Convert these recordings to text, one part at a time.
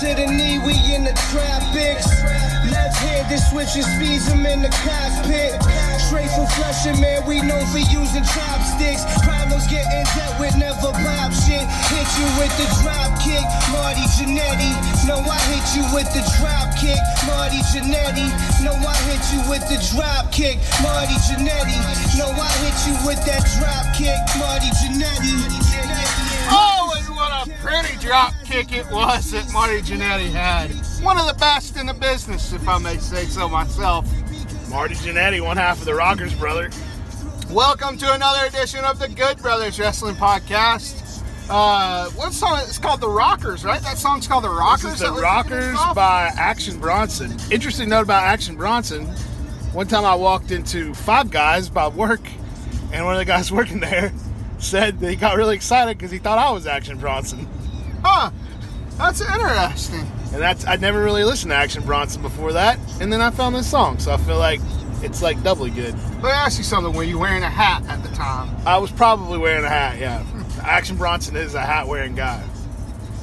To the knee, we in the tropics. Left handed switching speeds, I'm in the cockpit. Straight from Flushing, man, we known for using chopsticks. Problems getting dealt with, never pop shit. Hit you with the drop kick, Marty Jannetty. No, I hit you with the drop kick, Marty Jannetty. No, I hit you with the drop kick, Marty Jannetty. No, I hit you with that drop kick, Marty Jannetty. Pretty drop kick it was that Marty Jannetty had. One of the best in the business, if I may say so myself. Marty Jannetty, one half of the Rockers, brother. Welcome to another edition of the Good Brothers Wrestling Podcast. Uh, what song? It's called The Rockers, right? That song's called The Rockers. The Rockers by Action Bronson. Interesting note about Action Bronson. One time I walked into Five Guys by work, and one of the guys working there said that he got really excited because he thought I was Action Bronson. Huh. That's interesting. And that's I'd never really listened to Action Bronson before that, and then I found this song, so I feel like it's like doubly good. Let me ask you something. Were you wearing a hat at the time? I was probably wearing a hat, yeah. Action Bronson is a hat wearing guy.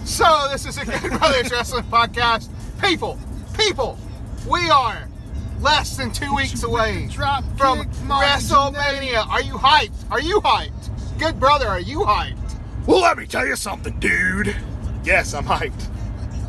So this is a Good Brothers Wrestling Podcast. People, people, we are less than two weeks away from WrestleMania. Are you hyped? Are you hyped? Good brother, are you hyped? Well, let me tell you something, dude. Yes, I'm hyped.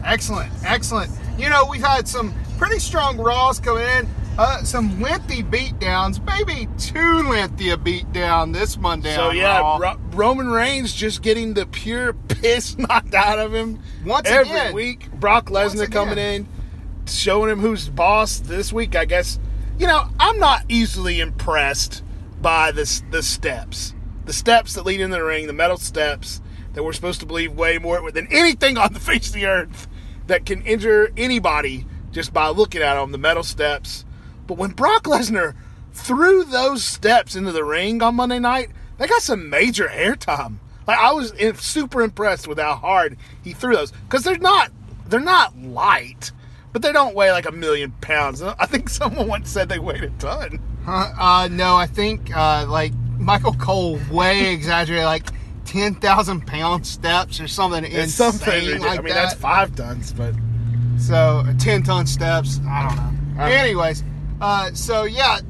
Excellent, excellent. You know, we've had some pretty strong Raws coming in, uh, some lengthy beatdowns, maybe too lengthy a beatdown this Monday. So yeah. Ro- Roman Reigns just getting the pure piss knocked out of him Once every again. week. Brock Lesnar coming in, showing him who's boss this week. I guess you know I'm not easily impressed by this the steps, the steps that lead into the ring, the metal steps that we're supposed to believe way more than anything on the face of the earth that can injure anybody just by looking at them. The metal steps. But when Brock Lesnar threw those steps into the ring on Monday night, they got some major airtime. Like I was super impressed with how hard he threw those because they're not they're not light, but they don't weigh like a million pounds. I think someone once said they weighed a ton. Uh, uh, no, I think uh, like Michael Cole way exaggerated, like ten thousand pound steps or something It's insane something. like I mean, that. that's five tons, but So uh, ten ton steps. I don't know. I don't. Anyways, uh, so yeah.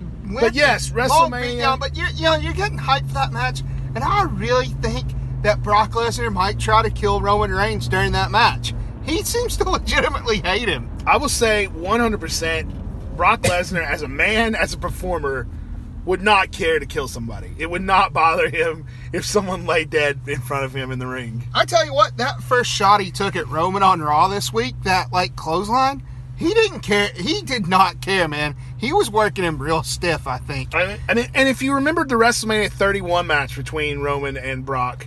But yes, WrestleMania- beatdown, but you're, you know, you're getting hyped for that match, and I really think that Brock Lesnar might try to kill Roman Reigns during that match. He seems to legitimately hate him. I will say 100% Brock Lesnar, as a man, as a performer, would not care to kill somebody. It would not bother him if someone lay dead in front of him in the ring. I tell you what, that first shot he took at Roman on Raw this week, that like clothesline, he didn't care. He did not care, man. He was working him real stiff. I think. And, and, and if you remembered the WrestleMania 31 match between Roman and Brock,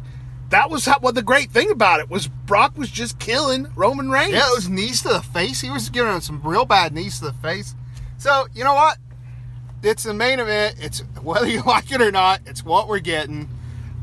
that was how, what the great thing about it was Brock was just killing Roman Reigns. Yeah, it was knees to the face. He was giving him some real bad knees to the face. So you know what? It's the main event. It's whether you like it or not. It's what we're getting.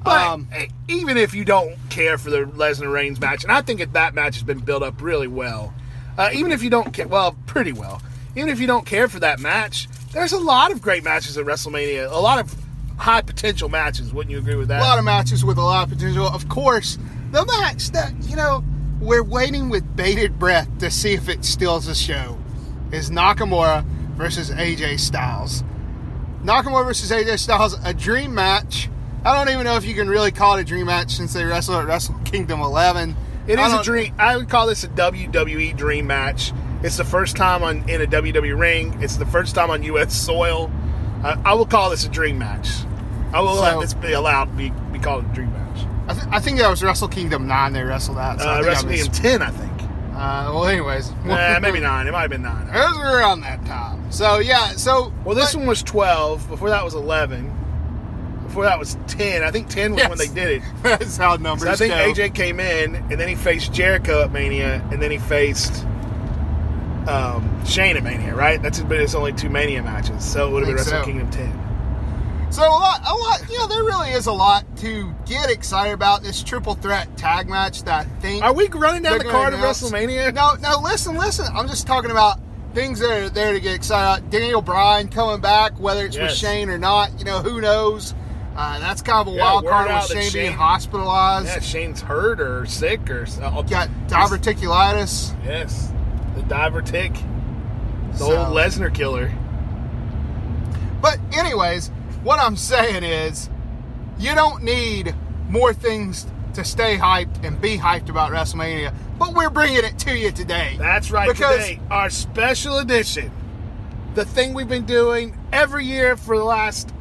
But Um, even if you don't care for the Lesnar Reigns match, and I think that that match has been built up really well, uh, even if you don't care, well, pretty well, even if you don't care for that match, there's a lot of great matches at WrestleMania, a lot of high potential matches. Wouldn't you agree with that? a lot of matches with a lot of potential. Of course, the match that you know we're waiting with bated breath to see if it steals the show is Nakamura versus AJ Styles. Nakamura versus AJ Styles, a dream match. I don't even know if you can really call it a dream match since they wrestled at Wrestle Kingdom 11. It I is a dream. I would call this a WWE dream match. It's the first time on in a WWE ring. It's the first time on U.S. soil. Uh, I will call this a dream match. I will So- let this be allowed to be, be called a dream match. I, th- I think that was Wrestle Kingdom 9 they wrestled at. So I Uh, I WrestleMania missed- 10, I think. Uh, well, anyways. Uh, maybe nine. It might have been nine. It was around that time. So, yeah, so. Well, this but- one was 12. Before that was 11. Before that was 10. I think 10 was when they did it. That's how numbers So I think go. AJ came in, and then he faced Jericho at Mania, and then he faced um, Shane at Mania, right? That's been his only two Mania matches. So it would have been Wrestle so. Kingdom 10. So a lot, a lot, you know, there really is a lot to get excited about this triple threat tag match that I think. Are we running down the card of WrestleMania? No, no, listen, listen. I'm just talking about things that are there to get excited about. Daniel Bryan coming back, whether it's with Shane or not, you know, who knows. Uh, that's kind of a Yeah, wild card with that Shane being Shane- hospitalized. Yeah, Shane's hurt or sick or so. Got diverticulitis. Yes, the divertick, the So- old Lesnar killer. But anyways, what I'm saying is, you don't need more things to stay hyped and be hyped about WrestleMania. But we're bringing it to you today. That's right. Because today, our special edition, the thing we've been doing every year for the last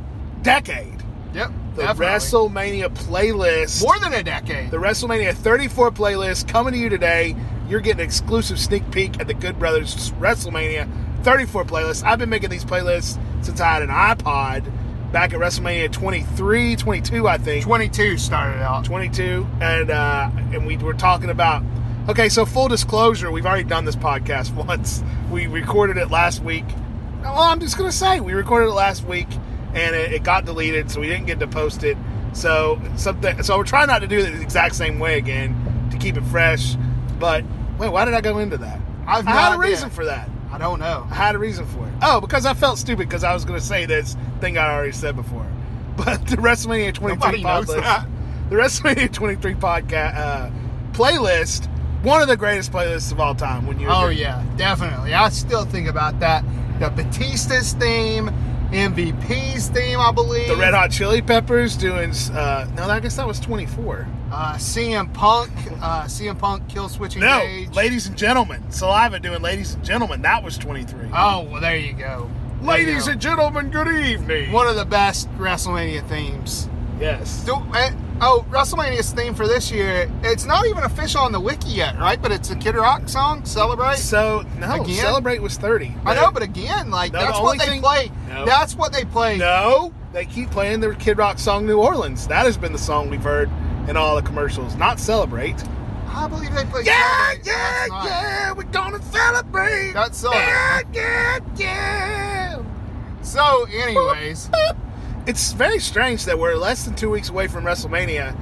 decade, yep, the definitely. WrestleMania playlist. more than a decade. the WrestleMania 34 playlist coming to you today. You're getting an exclusive sneak peek at the Good Brothers WrestleMania 34 playlist. I've been making these playlists since I had an iPod back at WrestleMania 23, 22, I think. 22 started out. 22 and uh and we were talking about okay so full disclosure we've already done this podcast once we recorded it last week well i'm just gonna say we recorded it last week and it, it got deleted so we didn't get to post it so something so we're trying not to do it the exact same way again to keep it fresh but wait why did i go into that I've i had a idea. reason for that I don't know. I had a reason for it. Oh, because I felt stupid because I was going to say this thing I already said before. But the WrestleMania 23 Nobody podcast, the WrestleMania 23 podcast uh, playlist, one of the greatest playlists of all time. When you Oh yeah, definitely. I still think about that. The Batista's theme, MVP's theme, I believe. the Red Hot Chili Peppers doing. Uh, no, I guess that was 24. Uh, CM Punk, uh, CM Punk, Kill Switch No, ladies and gentlemen, Saliva doing ladies and gentlemen. That was 23. Oh, well, there you go. There you ladies go. and gentlemen, good evening. one of the best WrestleMania themes. Yes. Do, uh, oh, WrestleMania's theme for this year. It's not even official on the wiki yet, right? But it's a Kid Rock song, "Celebrate." So no, Again? celebrate was 30. I know, but again, like No, that's only what they thing- play. No. That's what they play. No, they keep playing their Kid Rock song New Orleans. That has been the song we've heard in all the commercials. Not celebrate. I believe they play. Yeah, Celebrate. yeah, not- yeah. We're gonna celebrate. Yeah, celebrate. yeah, yeah. So, anyways, It's very strange that we're less than two weeks away from WrestleMania,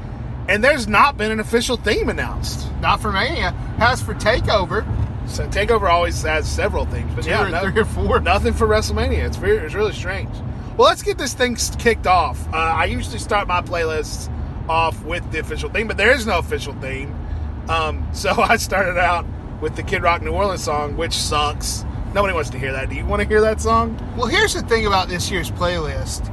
and there's not been an official theme announced. not for Mania. Has for Takeover. So Takeover always has several themes, but Two yeah, or no- three or four. Nothing for WrestleMania. It's very, it's really strange. Well, let's get this thing kicked off. Uh, I usually start my playlists off with the official theme, but there is no official theme. Um, so I started out with the Kid Rock New Orleans song, which sucks. Nobody wants to hear that. Do you want to hear that song? Well, here's the thing about this year's playlist.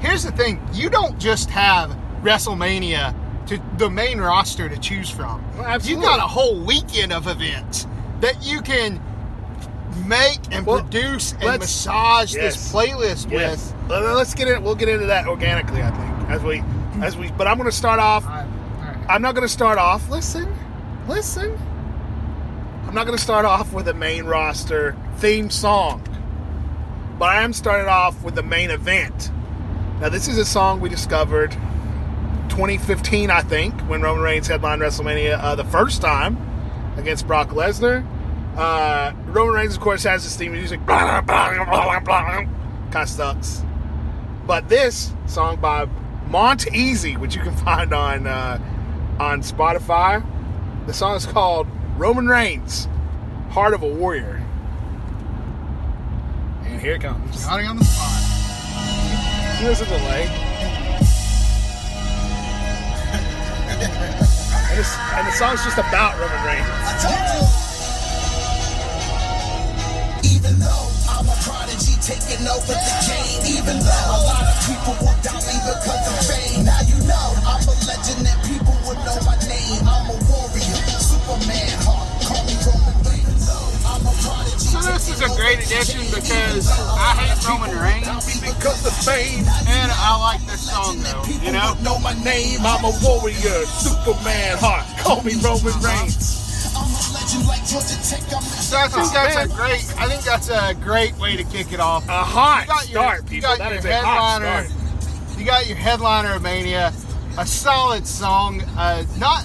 Here's the thing: you don't just have WrestleMania to the main roster to choose from. Well, you absolutely. got a whole weekend of events that you can make and Well, produce and massage yes. this playlist Yes. with. Let's get in. We'll get into that organically, I think, as we, as we. But I'm going to start off. I'm not going to start off. Listen, listen. I'm not going to start off with a main roster theme song, but I am starting off with the main event. Now, this is a song we discovered 2015, I think, when Roman Reigns headlined WrestleMania uh, the first time against Brock Lesnar. Uh, Roman Reigns, of course, has this theme music. Kind of sucks. But this song by Mont Easy, which you can find on uh, on Spotify, the song is called Roman Reigns, Heart of a Warrior. And here it comes. Scotty on the spot. Here's a delay. and, and the song's just about Roman Reigns. Even though I'm a prodigy taking over the game, even though a lot of people will doubt me because of fame. Now you know I'm a legend and people will know my name. I'm a warrior, Superman, heart, call me Roman Reigns. I'm a prodigy. So this is a great addition because I hate Roman Reigns Because of fame, and I like this song though. You know. know my name. I'm a warrior, Superman, heart. Call me Roman Reigns. So I think that's a great. I think that's a great way to kick it off. A hot You got your- start, you people. got That your is a hot headliner. You got your headliner of Mania, a solid song. Uh, not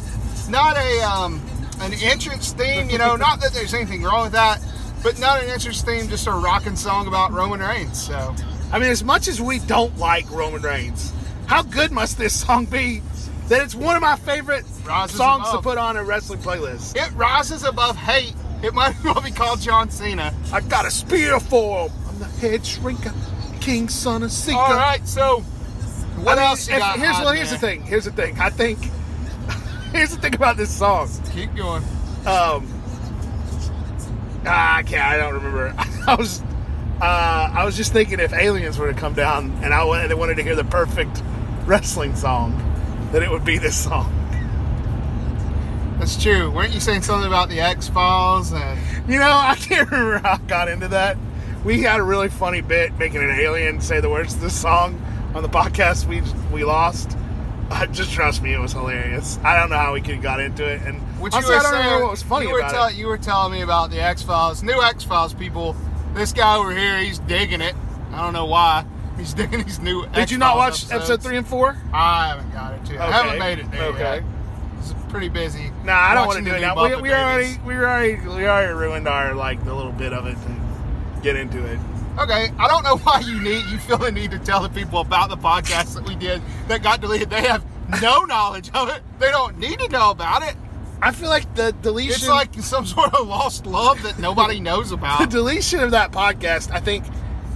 not a um, an entrance theme. You know, not that there's anything wrong with that, but not an entrance theme. Just a rocking song about Roman Reigns. So I mean, as much as we don't like Roman Reigns, how good must this song be that it's one of my favorite Rises songs to put on a wrestling playlist? it rises above hate. It might as well be called John Cena. I got a spear for him. I'm the head shrinker, king son of Sika. All right, so What I mean, else you if- got Here's well, here's the thing. Here's the thing. I think here's the thing about this song. Keep going. Um, ah, I can't. I don't remember. I was, uh, I was just thinking if aliens were to come down and I wanted to hear the perfect wrestling song, that it would be this song. That's true. Weren't you saying something about the X Files and You know, I can't remember how I got into that. We had a really funny bit making an alien say the words to this song on the podcast we we lost. Uh, just trust me, it was hilarious. I don't know how we could got into it, and Which you I don't saying, remember what was funny you were about tell- it. You were telling me about the X Files, new X Files people. This guy over here, he's digging it. I don't know why. He's digging these new. Did you not watch X-Files episode three and four? I haven't got it to. I haven't made it there Okay. yet. It's pretty busy. Nah, I don't want to do it now. We, we already, we already, we already ruined our like the little bit of it to get into it. Okay, I don't know why you need you feel the need to tell the people about the podcast that we did that got deleted. They have no knowledge of it. They don't need to know about it. I feel like the deletion, It's like some sort of lost love that nobody knows about. the deletion of that podcast. I think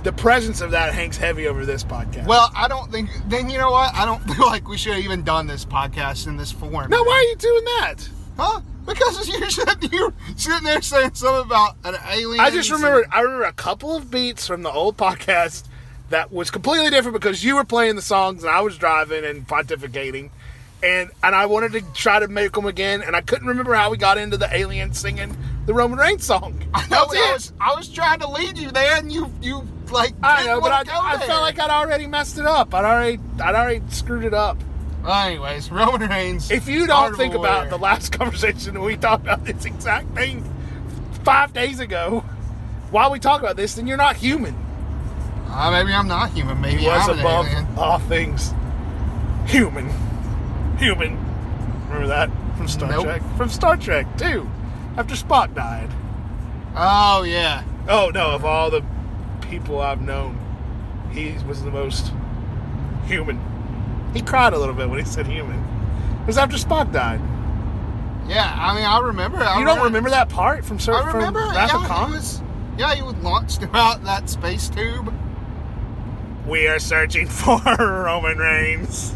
the presence of that hangs heavy over this podcast. Well, I don't think. Then you know what? I don't feel like we should have even done this podcast in this form. now why are you doing that? Huh? Because you're sitting, you're sitting there saying something about an alien. I just remember I remember a couple of beats from the old podcast that was completely different because you were playing the songs and I was driving and pontificating. And and I wanted to try to make them again, and I couldn't remember how we got into the alien singing the Roman Reigns song. I That know. was I was, I was trying to lead you there, and you, you like. I know, but I, I felt like I'd already messed it up. I'd already I'd already screwed it up. Well, anyways, Roman Reigns. If you don't think about Warrior. the last conversation that we talked about this exact thing five days ago, while we talk about this, then you're not human. Uh, maybe I'm not human. Maybe He was I'm above all things human. Human. Remember that from Star Nope. Trek? From Star Trek too. After Spock died. Oh yeah. Oh no! Of all the people I've known, he was the most human. He cried a little bit when he said human. It was after Spock died. Yeah, I mean, I remember. I You don't remember that part from Sir I remember. from Wrath Yeah, he was. Yeah, he was launched out that space tube. We are searching for Roman Reigns.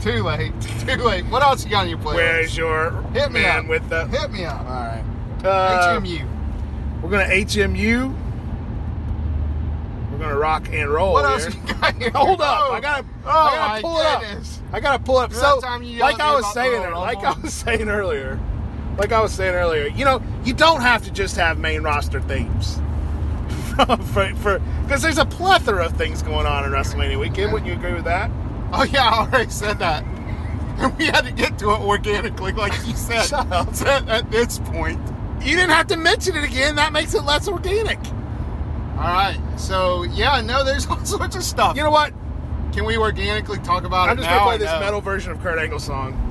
Too late. Too late. What else you got on your playlist? Where's your Hit me man up. with the? Hit me up. All right. Uh, HMU. We're gonna HMU. We're gonna rock and roll. What here. else you got here? Hold up! Oh. I gotta, Oh, I gotta pull it up. I gotta pull up. So, time you yelled like I was saying, like I was saying earlier, like I was saying earlier, you know, you don't have to just have main roster themes. for for because there's a plethora of things going on in WrestleMania weekend. Wouldn't you agree with that? Oh yeah, I already said that. And we had to get to it organically, like you said. Shut up. At, at this point. You didn't have to mention it again. That makes it less organic. All right. So yeah, no, there's all sorts of stuff. You know what? Can we organically talk about it? I'm just now? gonna play this no? metal version of Kurt Angle song.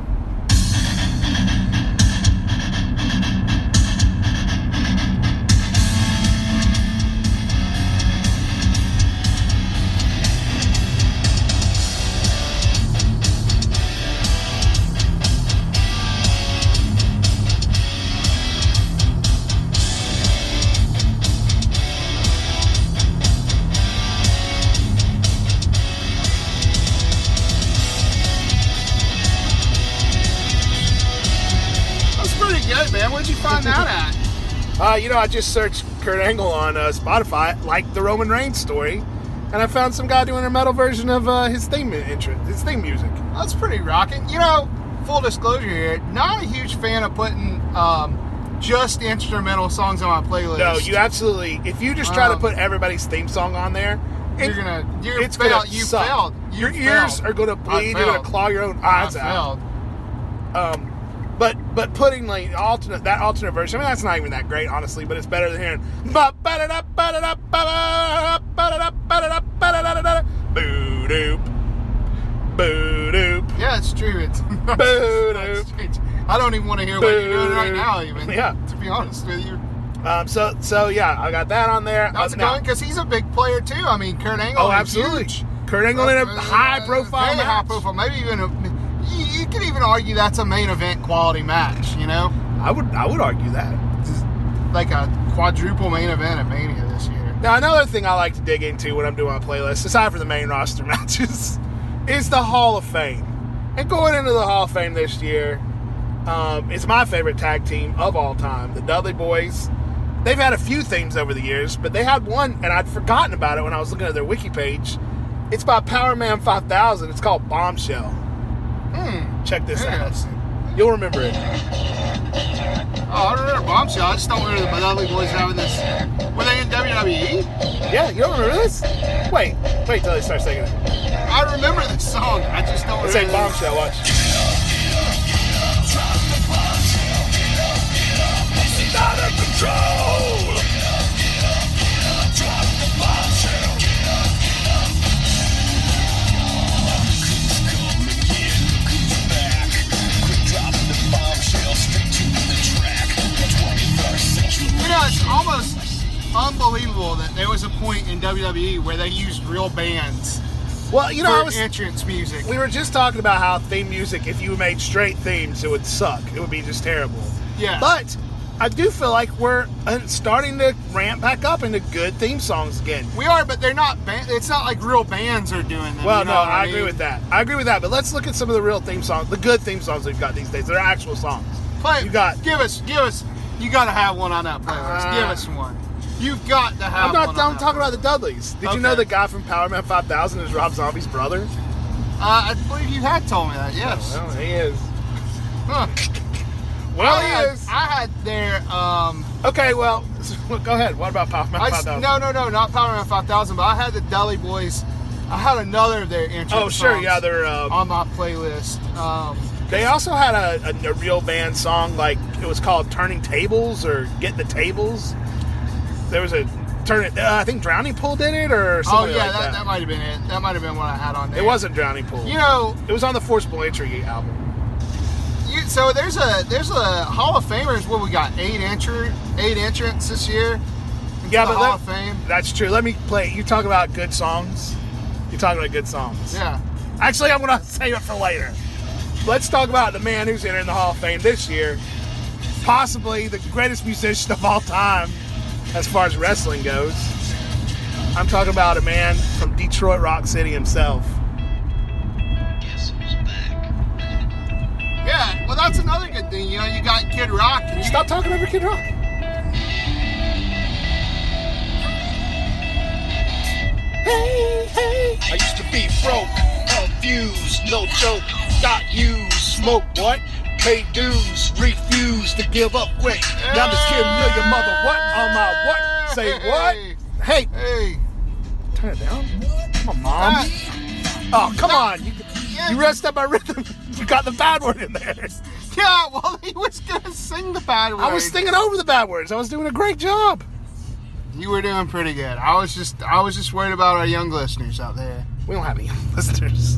Know, I just searched Kurt Angle on uh, Spotify, like the Roman Reigns story, and I found some guy doing a metal version of uh, his theme intro, his theme music. That's pretty rocking. You know, full disclosure here, not a huge fan of putting um, just instrumental songs on my playlist. No, you absolutely. If you just try to Um, put everybody's theme song on there, You're gonna. You're it's failed. gonna You suck. failed. You Your ears are gonna bleed. You're gonna claw your own eyes out. Um, but putting like alternate that alternate version, I mean that's not even that great, honestly. But it's better than hearing boo doop boo doop Yeah, it's true. It's. Boo, it's- I don't even want to hear what you're doing right now. Even. Yeah. To be honest with you, Um, so so yeah, I got that on there. that's Uh, going because he's a big player too. I mean, Kurt Angle. Oh, absolutely. huge. Kurt Angle in a Uh, high profile high profile. Maybe even a. You, could even argue that's a main event quality match. You know, I would I would argue that. like a quadruple main event at Mania this year. Now another thing I like to dig into when I'm doing my playlist, aside from the main roster matches, is the Hall of Fame. And going into the Hall of Fame this year, um, it's my favorite tag team of all time, the Dudley Boys. They've had a few themes over the years, but they had one, and I'd forgotten about it when I was looking at their wiki page. It's by Power Man 5000. It's called Bombshell. Check this out. You'll remember it. Oh, I remember Bombshell. I just don't remember the Dudley Boys having this. Were they in WWE? Yeah, you don't remember this? Wait, wait till they start singing it. I remember this song. I just don't This remember. ain't Bombshell, watch. Out of control. Know, it's almost unbelievable that there was a point in WWE where they used real bands Well, you know, for I was, entrance music. we were just talking about how theme music, if you made straight themes, it would suck. It would be just terrible. Yeah. But I do feel like we're uh, starting to ramp back up into good theme songs again. We are, but they're not. It's not like real bands are doing them. Well, you know no, I, mean? agree with that. I agree with that. But let's look at some of the real theme songs, the good theme songs we've got these days. They're actual songs. Play. You got- Give us. Give us. You got to have one on that playlist. Uh, give us one. You've got to have. I'm not one done talking about the Dudleys. Did Okay. you know the guy from Power Man 5000 is Rob Zombie's brother? Uh, I believe you had told me that. Yes. Well, he is. Huh. Well, I he had, is. I had their. Um, Okay, well, go ahead. What about Power Man I, s- 5000? no, no, no, not Power Man 5000, but I had the Dudley Boys. I had another of their entrance Oh, sure, yeah, they're. Um, on my playlist. Um, They also had a, a, a real band song, like it was called "Turning Tables" or "Get the Tables." There was a turn it. Uh, I think Drowning Pool did it, or oh something yeah, like that, that. that might have been it. That might have been what I had on there. it wasn't Drowning Pool. You know, it was on the Forceable Entry album. you, so there's a there's a Hall of Famers. What we got? Eight entry, eight entrants this year. Yeah, the but Hall Fame. that's true. Let me play. You talk about good songs. You talk about good songs. Yeah. Actually, I'm gonna save it for later. Let's talk about the man who's entering the Hall of Fame this year. Possibly the greatest musician of all time, as far as wrestling goes. I'm talking about a man from Detroit Rock City himself. Guess who's back? Yeah. Well, that's another good thing. You know, you got Kid Rock. And you Stop talking over Kid Rock. Hey, hey. I used to be broke, confused, no joke. Got used, smoke what? Pay dues, refuse to give up quick. Now this kid your mother what on my what? Say what? Hey, Hey. turn it down. Come on, mom. Ah. Oh, come on. You, you messed up my rhythm. You got the bad word in there. Yeah. Well, he was gonna sing the bad word. I was thinking over the bad words. I was doing a great job. You were doing pretty good. I was just I was just worried about our young listeners out there. We don't have any listeners.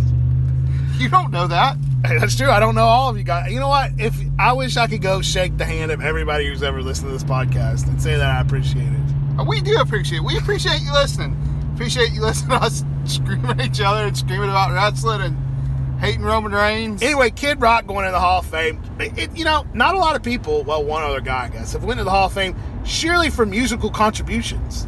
You don't know that. Hey, that's true. I don't know all of you guys. You know what? If I wish I could go shake the hand of everybody who's ever listened to this podcast and say that I appreciate it. Uh, We do appreciate. it. We appreciate you listening. Appreciate you listening to us screaming at each other and screaming about wrestling and hating Roman Reigns. Anyway, Kid Rock going into the Hall of Fame. It, it- you know, not a lot of people. Well, one other guy, I guess, have went to the Hall of Fame surely for musical contributions.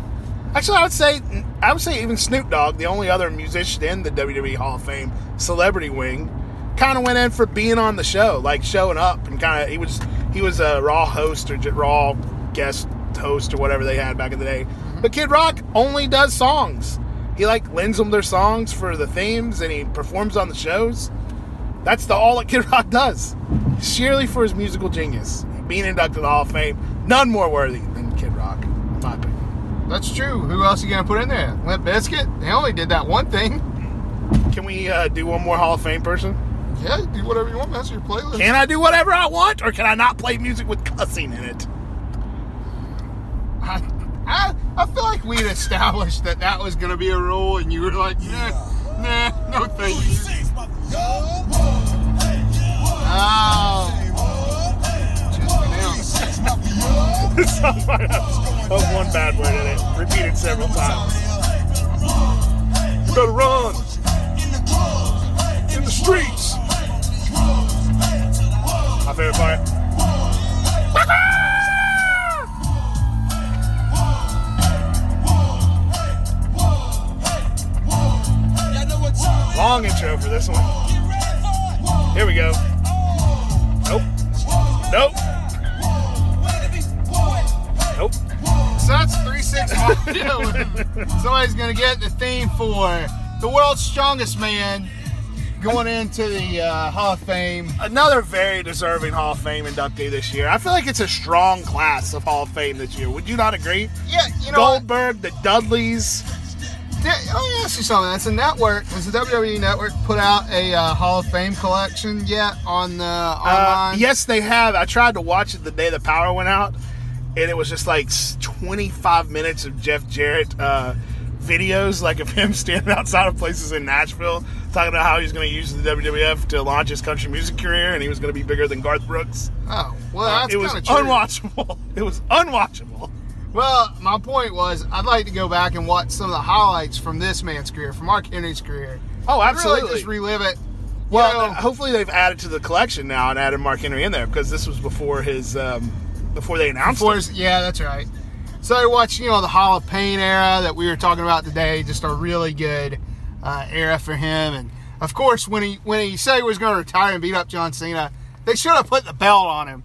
Actually, I would say, I would say even Snoop Dogg, the only other musician in the WWE Hall of Fame celebrity wing, kind of went in for being on the show, like showing up and kind of he was he was a Raw host or Raw guest host or whatever they had back in the day. Mm-hmm. But Kid Rock only does songs. He like lends them their songs for the themes and he performs on the shows. That's the all that Kid Rock does. Sheerly for his musical genius. Being inducted to the Hall of Fame, none more worthy than Kid Rock, in my opinion. That's true. Who else are you gonna put in there? Limp Bizkit. They only did that one thing. Can we uh, do one more Hall of Fame person? Yeah, do whatever you want. That's your playlist. Can I do whatever I want, or can I not play music with cussing in it? I, I, I feel like we'd established that that was gonna be a rule, and you were like, nah, nah, no thank you. Oh. the soundbite one bad word in it, repeated several times. You better run in the streets. My favorite part. Long intro for this one. Here we go. Nope. Nope. So that's three six five. Somebody's gonna get the theme for the world's strongest man going into the uh, Hall of Fame. Another very deserving Hall of Fame inductee this year. I feel like it's a strong class of Hall of Fame this year. Would you not agree? Yeah, you know. what? Goldberg, the Dudleys. Did, let me ask you something. That's a network. Has the WWE Network put out a uh, Hall of Fame collection yet on the Uh, online? yes, they have. I tried to watch it the day the power went out, and it was just like 25 minutes of Jeff Jarrett uh, videos, like of him standing outside of places in Nashville, talking about how he's going to use the WWF to launch his country music career, and he was going to be bigger than Garth Brooks. Oh, well, Uh, it was true. unwatchable. It was unwatchable. Well, my point was, I'd like to go back and watch some of the highlights from this man's career, from Mark Henry's career. Oh, Really absolutely. just relive it. Well, You know, hopefully they've added to the collection now and added Mark Henry in there because this was before his um, before they announced before it. yeah, that's right. So I watched, you know, the Hall of Pain era that we were talking about today. Just a really good uh, era for him. And of course, when he when he said he was going to retire and beat up John Cena, they should have put the belt on him.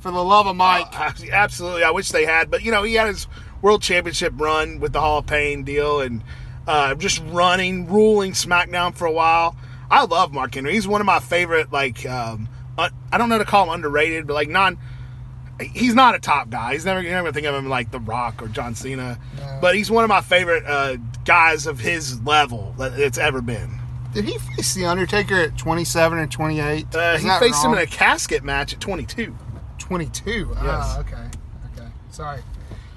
For the love of Mike. Uh, absolutely, I wish they had, but you know he had his world championship run with the Hall of Pain deal and uh, just running, ruling SmackDown for a while. I love Mark Henry. He's one of my favorite. Like um, I don't know how to call him underrated, but like non. He's not a top guy. He's never you're never gonna think of him like The Rock or John Cena, No. but he's one of my favorite uh, guys of his level that it's ever been. Did he face the Undertaker at 27 or 28? Uh, he faced him in a casket match at 22. 22. Yes. Ah, okay. Okay. Sorry.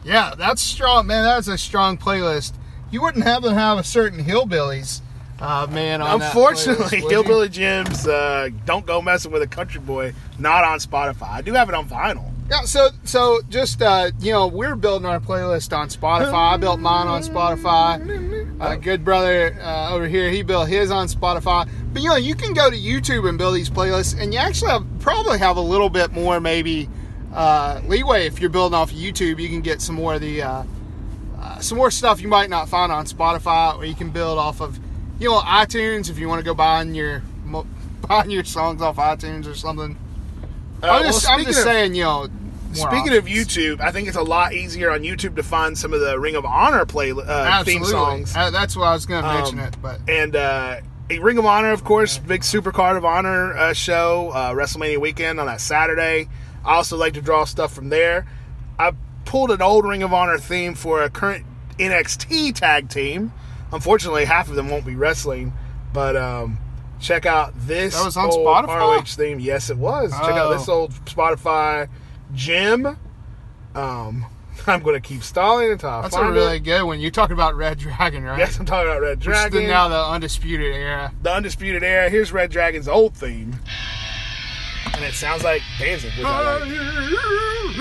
Yeah, that's strong, man. That's a strong playlist. You wouldn't have to have a certain hillbillies, uh, man. On that Unfortunately, playlist? Hillbilly Jim's uh, "Don't Go Messing with a Country Boy" not on Spotify. I do have it on vinyl. Yeah. So, so just uh, you know, we're building our playlist on Spotify. I built mine on Spotify. Uh, good brother uh, over here, he built his on Spotify. But you know, you can go to YouTube and build these playlists, and you actually have, probably have a little bit more maybe uh, leeway if you're building off of YouTube. You can get some more of the uh, uh, some more stuff you might not find on Spotify, or you can build off of you know iTunes if you want to go buying your buying your songs off iTunes or something. I'm well, just, I'm just of- saying, you know. Speaking of. YouTube, I think it's a lot easier on YouTube to find some of the Ring of Honor play uh, theme songs. Uh, that's what I was going to mention Um, it, but And uh, a Ring of Honor, of course, big Super Card of Honor uh, show, uh, WrestleMania weekend on that Saturday. I also like to draw stuff from there. I pulled an old Ring of Honor theme for a current NXT tag team. Unfortunately, half of them won't be wrestling, but um, check out this That was on old Spotify? ROH theme. Yes, it was. Check out Oh. this old Spotify Jim. Um, I'm going to keep stalling until I that's a really it. good one. You're talking about Red Dragon, right? Yes, I'm talking about Red Which is Dragon the- now the undisputed era. the Undisputed Era. Here's Red Dragon's old theme. And it sounds like Danzig. which I like.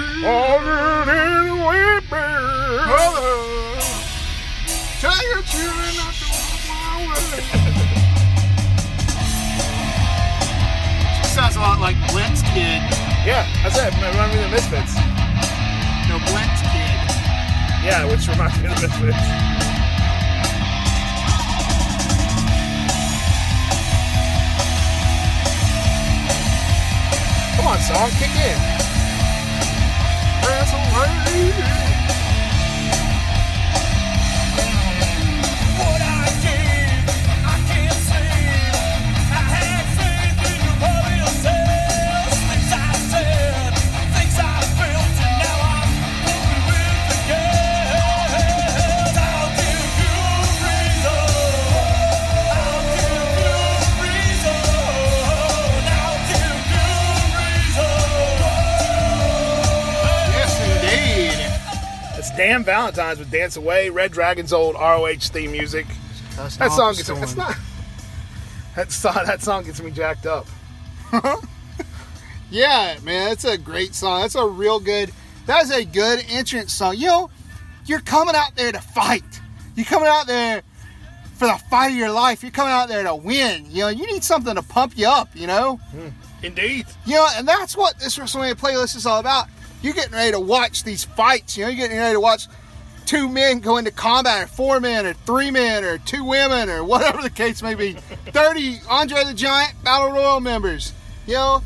Tell your children not to walk my way. Sounds a lot like Blitz Kid. Yeah, that's it. Remind me of the Misfits. No, Blitz Kid. Yeah, which reminds me of the Misfits. Come on, song, kick in. That's away. Dan Valentine's with Dance Away, Red Dragon's old ROH theme music. That's That song gets me. That's not. That song, that song gets me jacked up. Yeah, man, that's a great song. That's a real good. That's a good entrance song. You know, you're coming out there to fight. You're coming out there for the fight of your life. You're coming out there to win. You know, you need something to pump you up. You know, hmm. Indeed. you know, and that's what this WrestleMania playlist is all about. You're getting ready to watch these fights. You know, you're getting ready to watch two men go into combat, or four men, or three men, or two women, or whatever the case may be. Thirty Andre the Giant Battle Royal members. You know,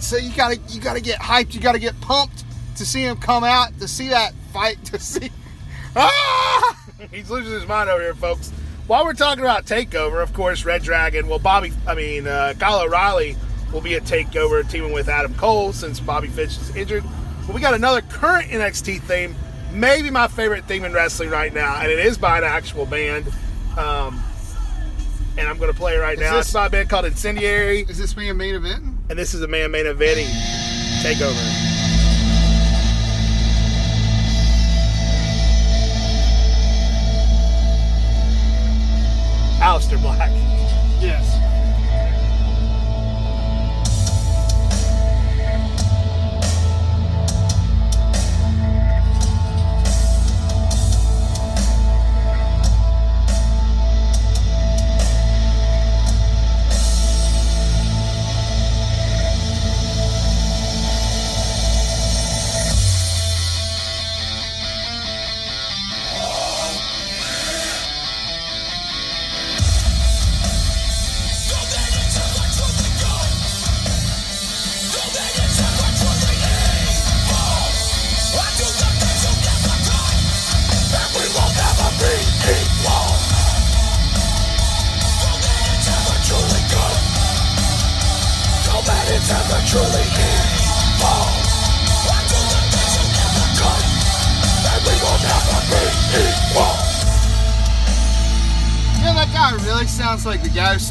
so you gotta you gotta get hyped, you gotta get pumped to see him come out, to see that fight, to see Ah He's losing his mind over here, folks. While we're talking about Takeover, of course, Red Dragon. Well, Bobby, I mean, uh, Kyle O'Reilly will be a Takeover teaming with Adam Cole since Bobby Fish is injured. But we got another current NXT theme, maybe my favorite theme in wrestling right now, and it is by an actual band. Um, and I'm going to play it right Is now. this- it's by a band called Incendiary, Is this a main event? and this is a man main eventing Takeover. Aleister Black.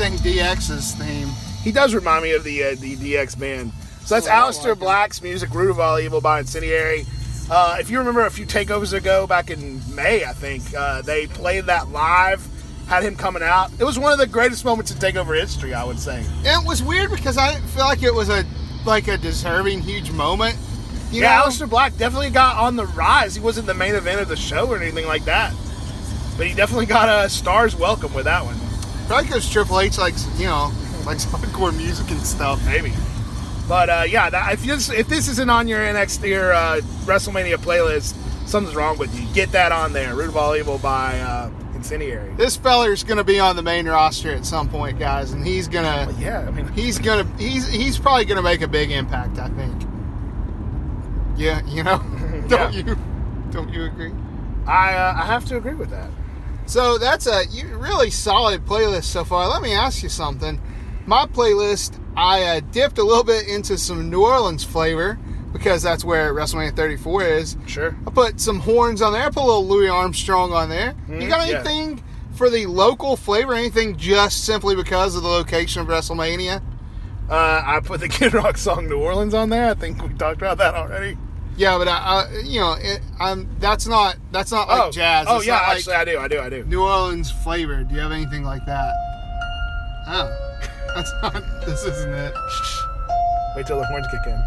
Like the guy who sang DX's theme. He does remind me of the uh, the DX band. So that's Aleister like him. Black's music, Root of All Evil by Incendiary. Uh, if you remember a few takeovers ago, back in May, I think, uh, they played that live, had him coming out. It was one of the greatest moments in takeover history, I would say. And it was weird because I didn't feel like it was a like a deserving huge moment. You yeah, know? Aleister Black definitely got on the rise. He wasn't the main event of the show or anything like that. But he definitely got a star's welcome with that one. Probably because Triple H likes, you know, likes hardcore music and stuff. Maybe. But uh, yeah, that, if this if this isn't on your NXT your uh, WrestleMania playlist, something's wrong with you. Get that on there. Root of All Evil by uh, Incendiary. This feller's going to be on the main roster at some point, guys, and he's gonna Yeah, I mean, he's gonna he's he's probably gonna make a big impact. I think. Yeah, you know, don't Yeah. you don't you agree? I uh, I have to agree with that. So that's a really solid playlist so far. Let me ask you something. My playlist, I uh, dipped a little bit into some New Orleans flavor because that's where WrestleMania 34 is. Sure. I put some horns on there. I put a little Louis Armstrong on there. you got Mhm, yeah. anything for the local flavor? Anything just simply because of the location of WrestleMania? Uh, I put the Kid Rock song New Orleans on there. I think we talked about that already. Yeah, but I, I you know, it, I'm that's not that's not like oh, jazz. Oh It's yeah, not like actually I do. I do. I do. New Orleans flavor. Do you have anything like that? Oh, that's not. This isn't it. Wait till the horns kick in.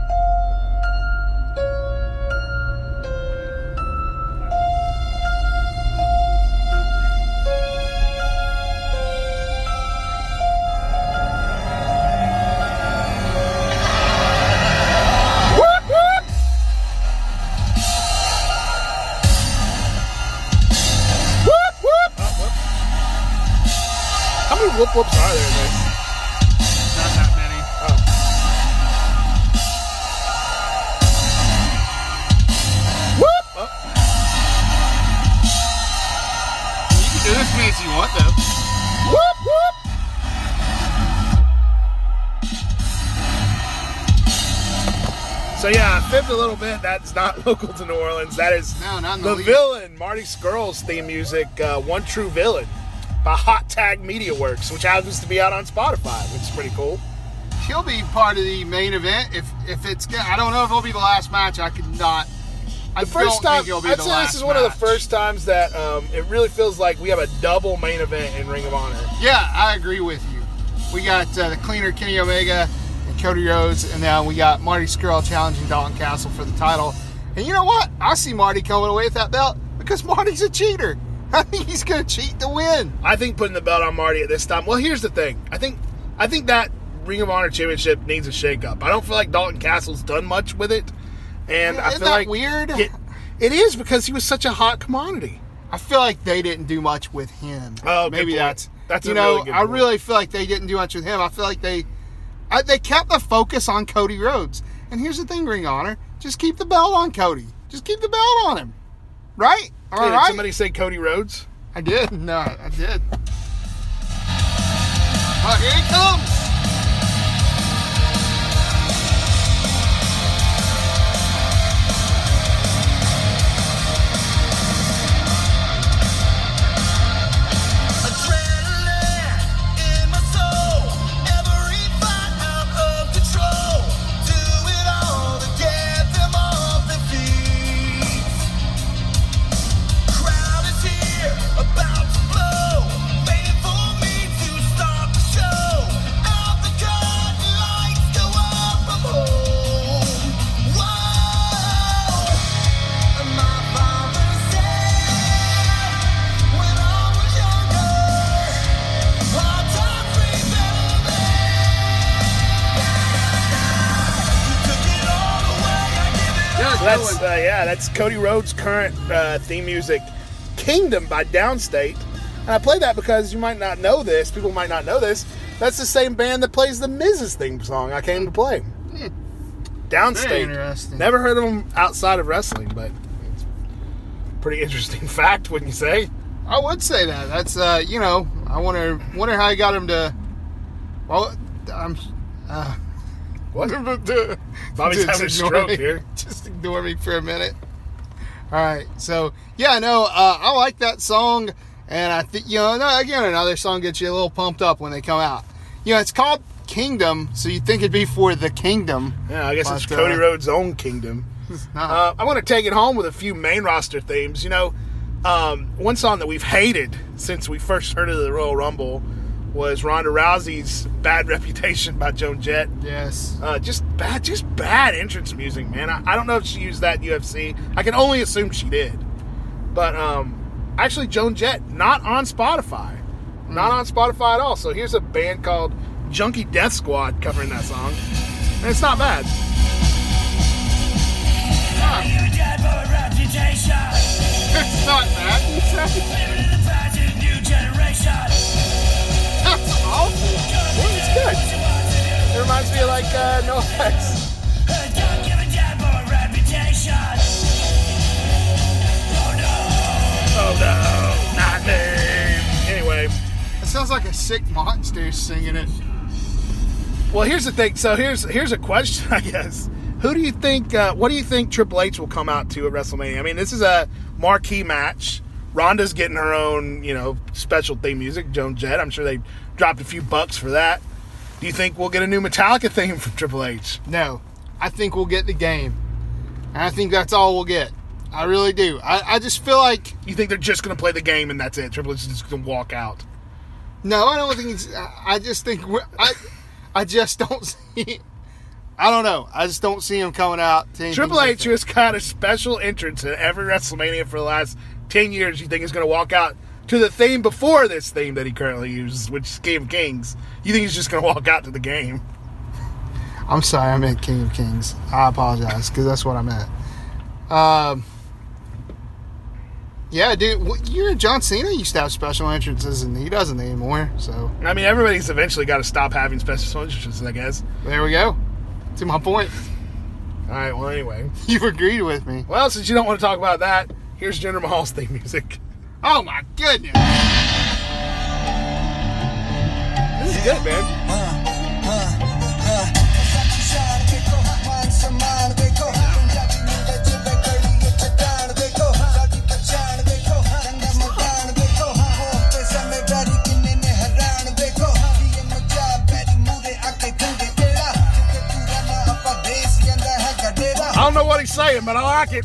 Whoop whoops are there this? Not that many. Oh. Whoop! Oh, You can do this many as you want, though. whoop whoop! So yeah, I fibbed a little bit. That's not local to New Orleans. That is No, the the villain, Marty Scurll's theme music, uh, "One True Villain" by Hot Tag Media Works, which happens to be out on Spotify, which is pretty cool. He'll be part of the main event if if it's. good. I don't know if it'll be the last match. I could not. I The first don't time, think it'll be I'd the say this is one of the first times that um, it really feels like we have a double main event in Ring of Honor. Yeah, I agree with you. We got uh, the cleaner Kenny Omega and Cody Rhodes, and now we got Marty Scurll challenging Dalton Castle for the title. And you know what? I see Marty coming away with that belt because Marty's a cheater. I think he's going to cheat to win. I think putting the belt on Marty at this time. Well, here's the thing. I think I think that Ring of Honor championship needs a shakeup. I don't feel like Dalton Castle's done much with it, and I Isn't feel that like weird? It, it is because he was such a hot commodity. I feel like they didn't do much with him. Oh, maybe that's That's you a know. really I point. really feel like they didn't do much with him. I feel like they I, they kept the focus on Cody Rhodes. And here's the thing, Ring of Honor: just keep the belt on Cody. Just keep the belt on him, right? All Hey, right. Did somebody say Cody Rhodes? I did. No, I did. Here he comes. That's uh, yeah, that's Cody Rhodes' current uh, theme music, "Kingdom" by Downstate. And I play that because you might not know this. People might not know this. That's the same band that plays the Miz's theme song. I came to play. Downstate. Very interesting. Never heard of them outside of wrestling, but it's a pretty interesting fact, wouldn't you say? I would say that. That's uh, you know, I wonder wonder how he got him to. Well, I'm. Uh, What? Bobby's just having a ignore stroke me. here. Just ignore me for a minute. All right, so yeah, no, uh, I like that song, and I think you know, again, another song gets you a little pumped up when they come out. You know, it's called Kingdom, so you think it'd be for the kingdom. Yeah, I guess it's Cody uh, Rhodes' own kingdom. Uh, I want to take it home with a few main roster themes. You know, um, one song that we've hated since we first heard of the Royal Rumble was Ronda Rousey's "Bad Reputation" by Joan Jett. yes. Uh, just bad, just bad entrance music, man. I, I don't know if she used that in UFC. I can only assume she did. But um, actually, Joan Jett not on Spotify, not on Spotify at all. So here's a band called Junkie Death Squad covering that song, and it's not bad. No not. Anyway, It sounds like a sick monster singing it. well, here's the thing. So here's here's a question, I guess. Who do you think? Uh, what do you think Triple H will come out to at WrestleMania? I mean, this is a marquee match. Ronda's getting her own, you know, special theme music. Joan Jett. I'm sure they dropped a few bucks for that. Do you think we'll get a new Metallica theme from Triple H? No, I think we'll get the game. And I think that's all we'll get. I really do. I, I just feel like You think they're just going to play the game and that's it? Triple H is just going to walk out. no, I don't think it's. I just think we're, I I just don't see. I don't know. I just don't see him coming out. Triple H, who has got a special entrance in every WrestleMania for the last 10 years, you think is going to walk out to the theme before this theme that he currently uses, which is Game of Kings. You think he's just going to walk out to the game? I'm sorry, I meant King of Kings. I apologize because that's what I meant. Um, yeah, dude, you're John Cena used to have special entrances, and he doesn't anymore. So I mean, everybody's eventually got to stop having special entrances, I guess. there we go. To my point, All right, well, anyway. you've agreed with me. Well, since you don't want to talk about that, here's Jinder Mahal's theme music. Oh my goodness! Is good, man. I don't know what he's saying, but I like it.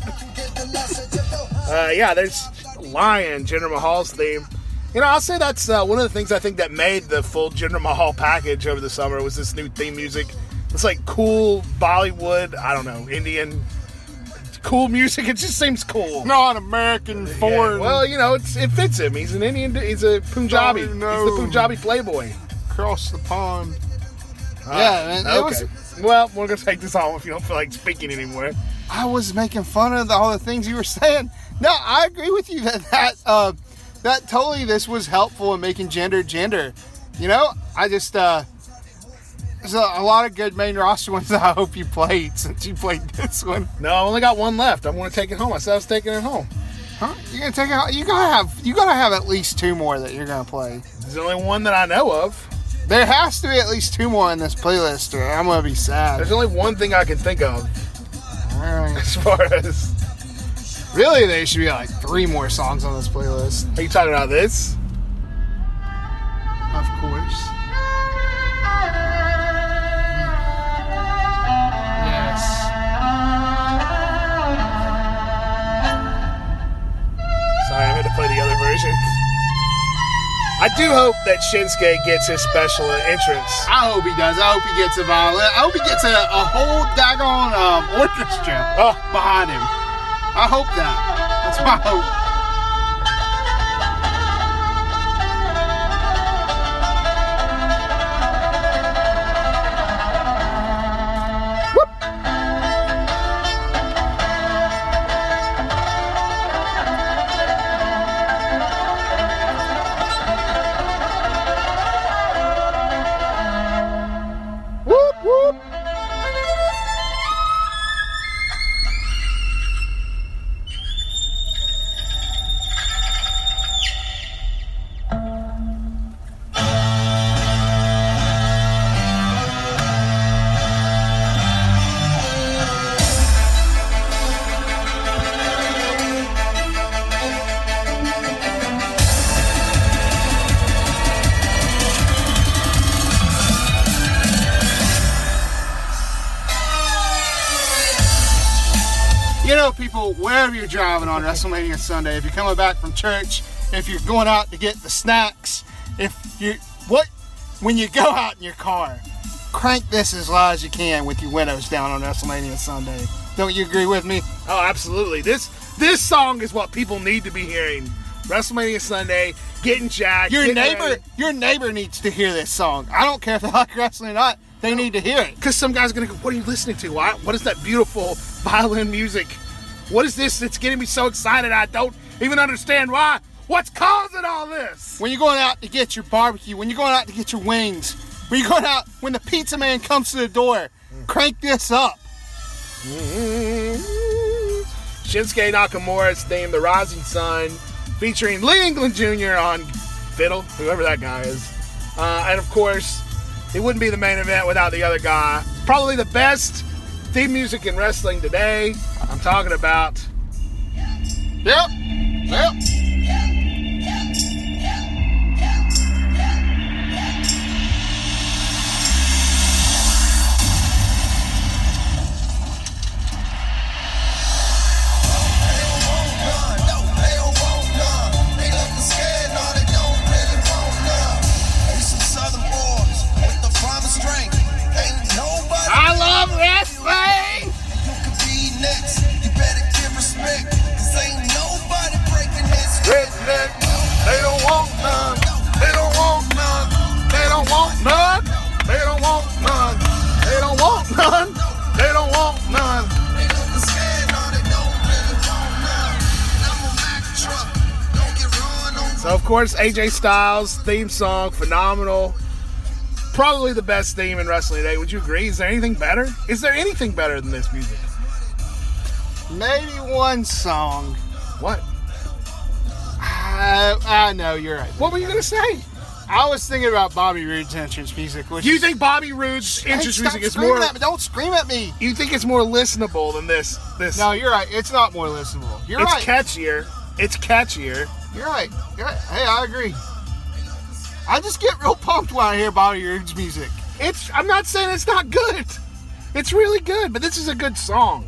Uh, yeah, there's Lion, Jinder Mahal's theme. You know, I'll say that's uh, one of the things I think that made the full Jinder Mahal package over the summer was this new theme music. It's like cool Bollywood, I don't know, Indian, cool music. It just seems cool. Not American, Yeah, foreign. Well, you know, it's, it fits him. He's an Indian. He's a Punjabi. He's the Punjabi playboy. across the pond. Ah, Yeah, man, it okay. was- Well, we're gonna take this home if you don't feel like speaking anymore. I was making fun of all the things you were saying. No, I agree with you that that uh, that totally this was helpful in making Jinder Jinder. You know, I just uh, there's a, a lot of good main roster ones that I hope you played since you played this one. No, I only got one left. I'm to take it home. I said I was taking it home. Huh? You're gonna take out. You gotta have. You gotta have at least two more that you're gonna play. There's only one that I know of. There has to be at least two more in this playlist, or I'm gonna be sad. There's only one thing I can think of All right. as far as. Really, there should be like three more songs on this playlist. Are you talking about this? Of course. Yes. Sorry, I had to play the other version. I do hope that Shinsuke gets his special entrance. I hope he does. I hope he gets a violin. I hope he gets a, a whole daggone um, orchestra Oh. behind him. I hope that. That's my hope. You're driving on WrestleMania Sunday, if you're coming back from church, if you're going out to get the snacks, if you what when you go out in your car, crank this as loud as you can with your windows down on WrestleMania Sunday. Don't you agree with me? Oh, absolutely. This this song is what people need to be hearing. WrestleMania Sunday, getting jacked. Your getting neighbor, ready. your neighbor needs to hear this song. I don't care if they like wrestling or not. They need to hear it. Because some guy's gonna go, What are you listening to? What is that beautiful violin music? What is this that's getting me so excited? I don't even understand why. What's causing all this? When you're going out to get your barbecue, when you're going out to get your wings, when you're going out, when the pizza man comes to the door, crank this up. Shinsuke Nakamura's theme, The Rising Sun, featuring Lee England Jr. on fiddle, whoever that guy is. Uh, and of course, it wouldn't be the main event without the other guy. Probably the best theme music in wrestling today. I'm talking about Yep. Yep. Of course, AJ Styles theme song, phenomenal. Probably the best theme in wrestling today. Would you agree? Is there anything better? Is there anything better than this music? Maybe one song. What? I, I know you're right. What were you gonna say? I was thinking about Bobby Roode's entrance music. Which You think Bobby Roode's Hey, entrance stop music is more? At me. Don't scream at me. You think it's more listenable than this? This No, you're right. It's not more listenable. You're it's right. catchier. It's catchier. You're right. You're right. Hey, I agree. I just get real pumped when I hear Bobby Roode's music. It's. I'm not saying it's not good. It's really good, but this is a good song.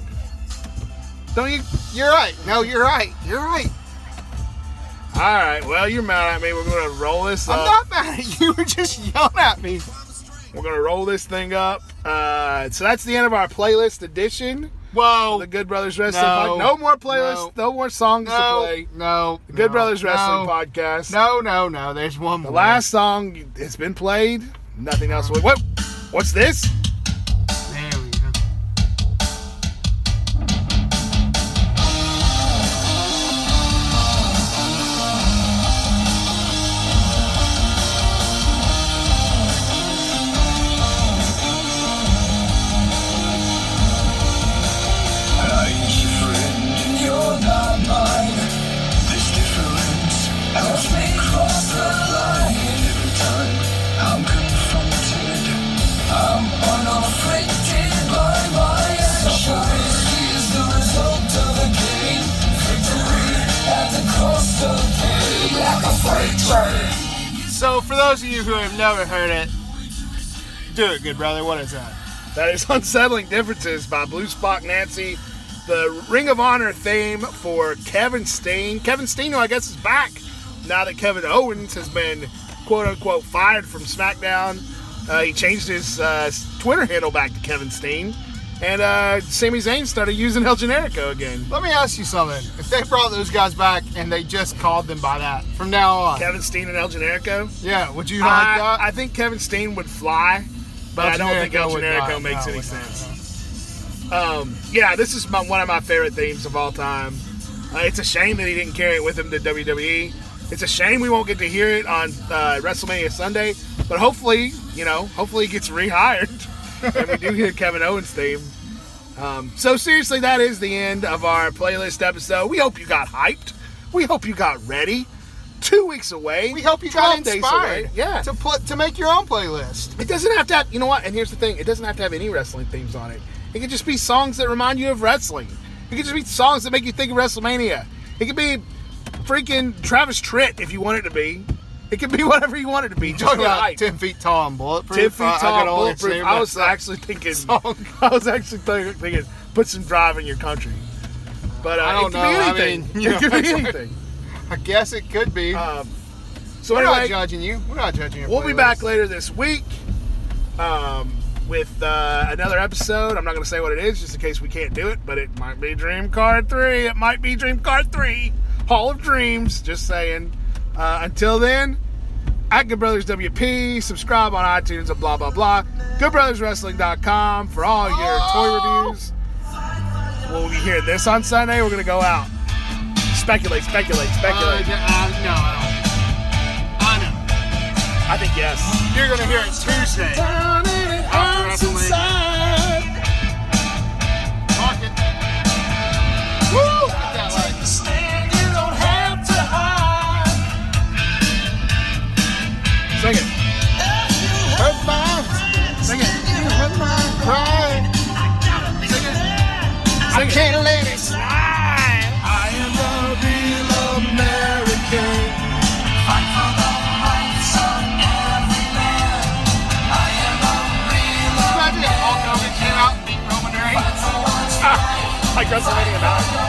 Don't you? You're right. No, you're right. You're right. All right. Well, you're mad at me. We're gonna roll this up. I'm not mad at you. You were just yelling at me. We're gonna roll this thing up. Uh, so that's the end of our playlist edition. Whoa. The Good Brothers Wrestling. No. Pod- no more playlists. No, more songs to no, play. no. The Good no, Brothers Wrestling no, podcast. No, no, no. There's one The more. last song it's been played. Nothing else. What? What's this? Never heard it, do it, good brother. What is that? That is Unsettling Differences by Blue Spock Nancy, the Ring of Honor theme for Kevin Steen. Kevin Steen, who I guess is back now that Kevin Owens has been quote unquote fired from SmackDown. Uh, he changed his uh, Twitter handle back to Kevin Steen. And uh, Sami Zayn started using El Generico again. Let me ask you something. If they brought those guys back and they just called them by that from now on, Kevin Steen and El Generico. yeah, would you like I, that? I think Kevin Steen would fly, but El I don't think El Generico not. makes No, any sense. Um, yeah, this is my, one of my favorite themes of all time. Uh, it's a shame that he didn't carry it with him to WWE. It's a shame we won't get to hear it on uh, WrestleMania Sunday, but hopefully, you know, hopefully he gets rehired and we do hear Kevin Owens' theme. Um, so seriously, that is the end of our playlist episode. We hope you got hyped. We hope you got ready. Two weeks away. We hope you got 12 days inspired away. Yeah. to put to make your own playlist. It doesn't have to have, you know what? And here's the thing it doesn't have to have any wrestling themes on it. It could just be songs that remind you of wrestling. It could just be songs that make you think of WrestleMania. It could be freaking Travis Tritt if you want it to be. It could be whatever you want it to be. Just about ten feet tall and bulletproof. 10 feet I- I tall, can only bulletproof. I was actually thinking. song. I was actually thinking, thinking, put some drive in your country. But uh, I don't it could know. be I anything. mean, you it could be anything. I guess it could be. Um, so We're not anyway, judging you. We're not judging you. We'll be back later this week um, with uh, another episode. I'm not going to say what it is just in case we can't do it, but it might be Dream Card 3. It might be Dream Card 3. Hall of Dreams. Just saying. Uh, until then, at Good Brothers WP, subscribe on iTunes and blah, blah, blah. GoodBrothersWrestling.com for all your toy reviews. We'll be hearing this on Sunday. We're going to go out. Speculate, speculate, Uh, speculate. yeah, uh, no, I don't. I know. I think yes. You're gonna hear it Tuesday. After WrestleMania. Mark it. Woo! Get that light. Can't let it slide. I am a real American. Imagine if Hulk Hogan came out and beat Roman Reigns. Like WrestleMania 9.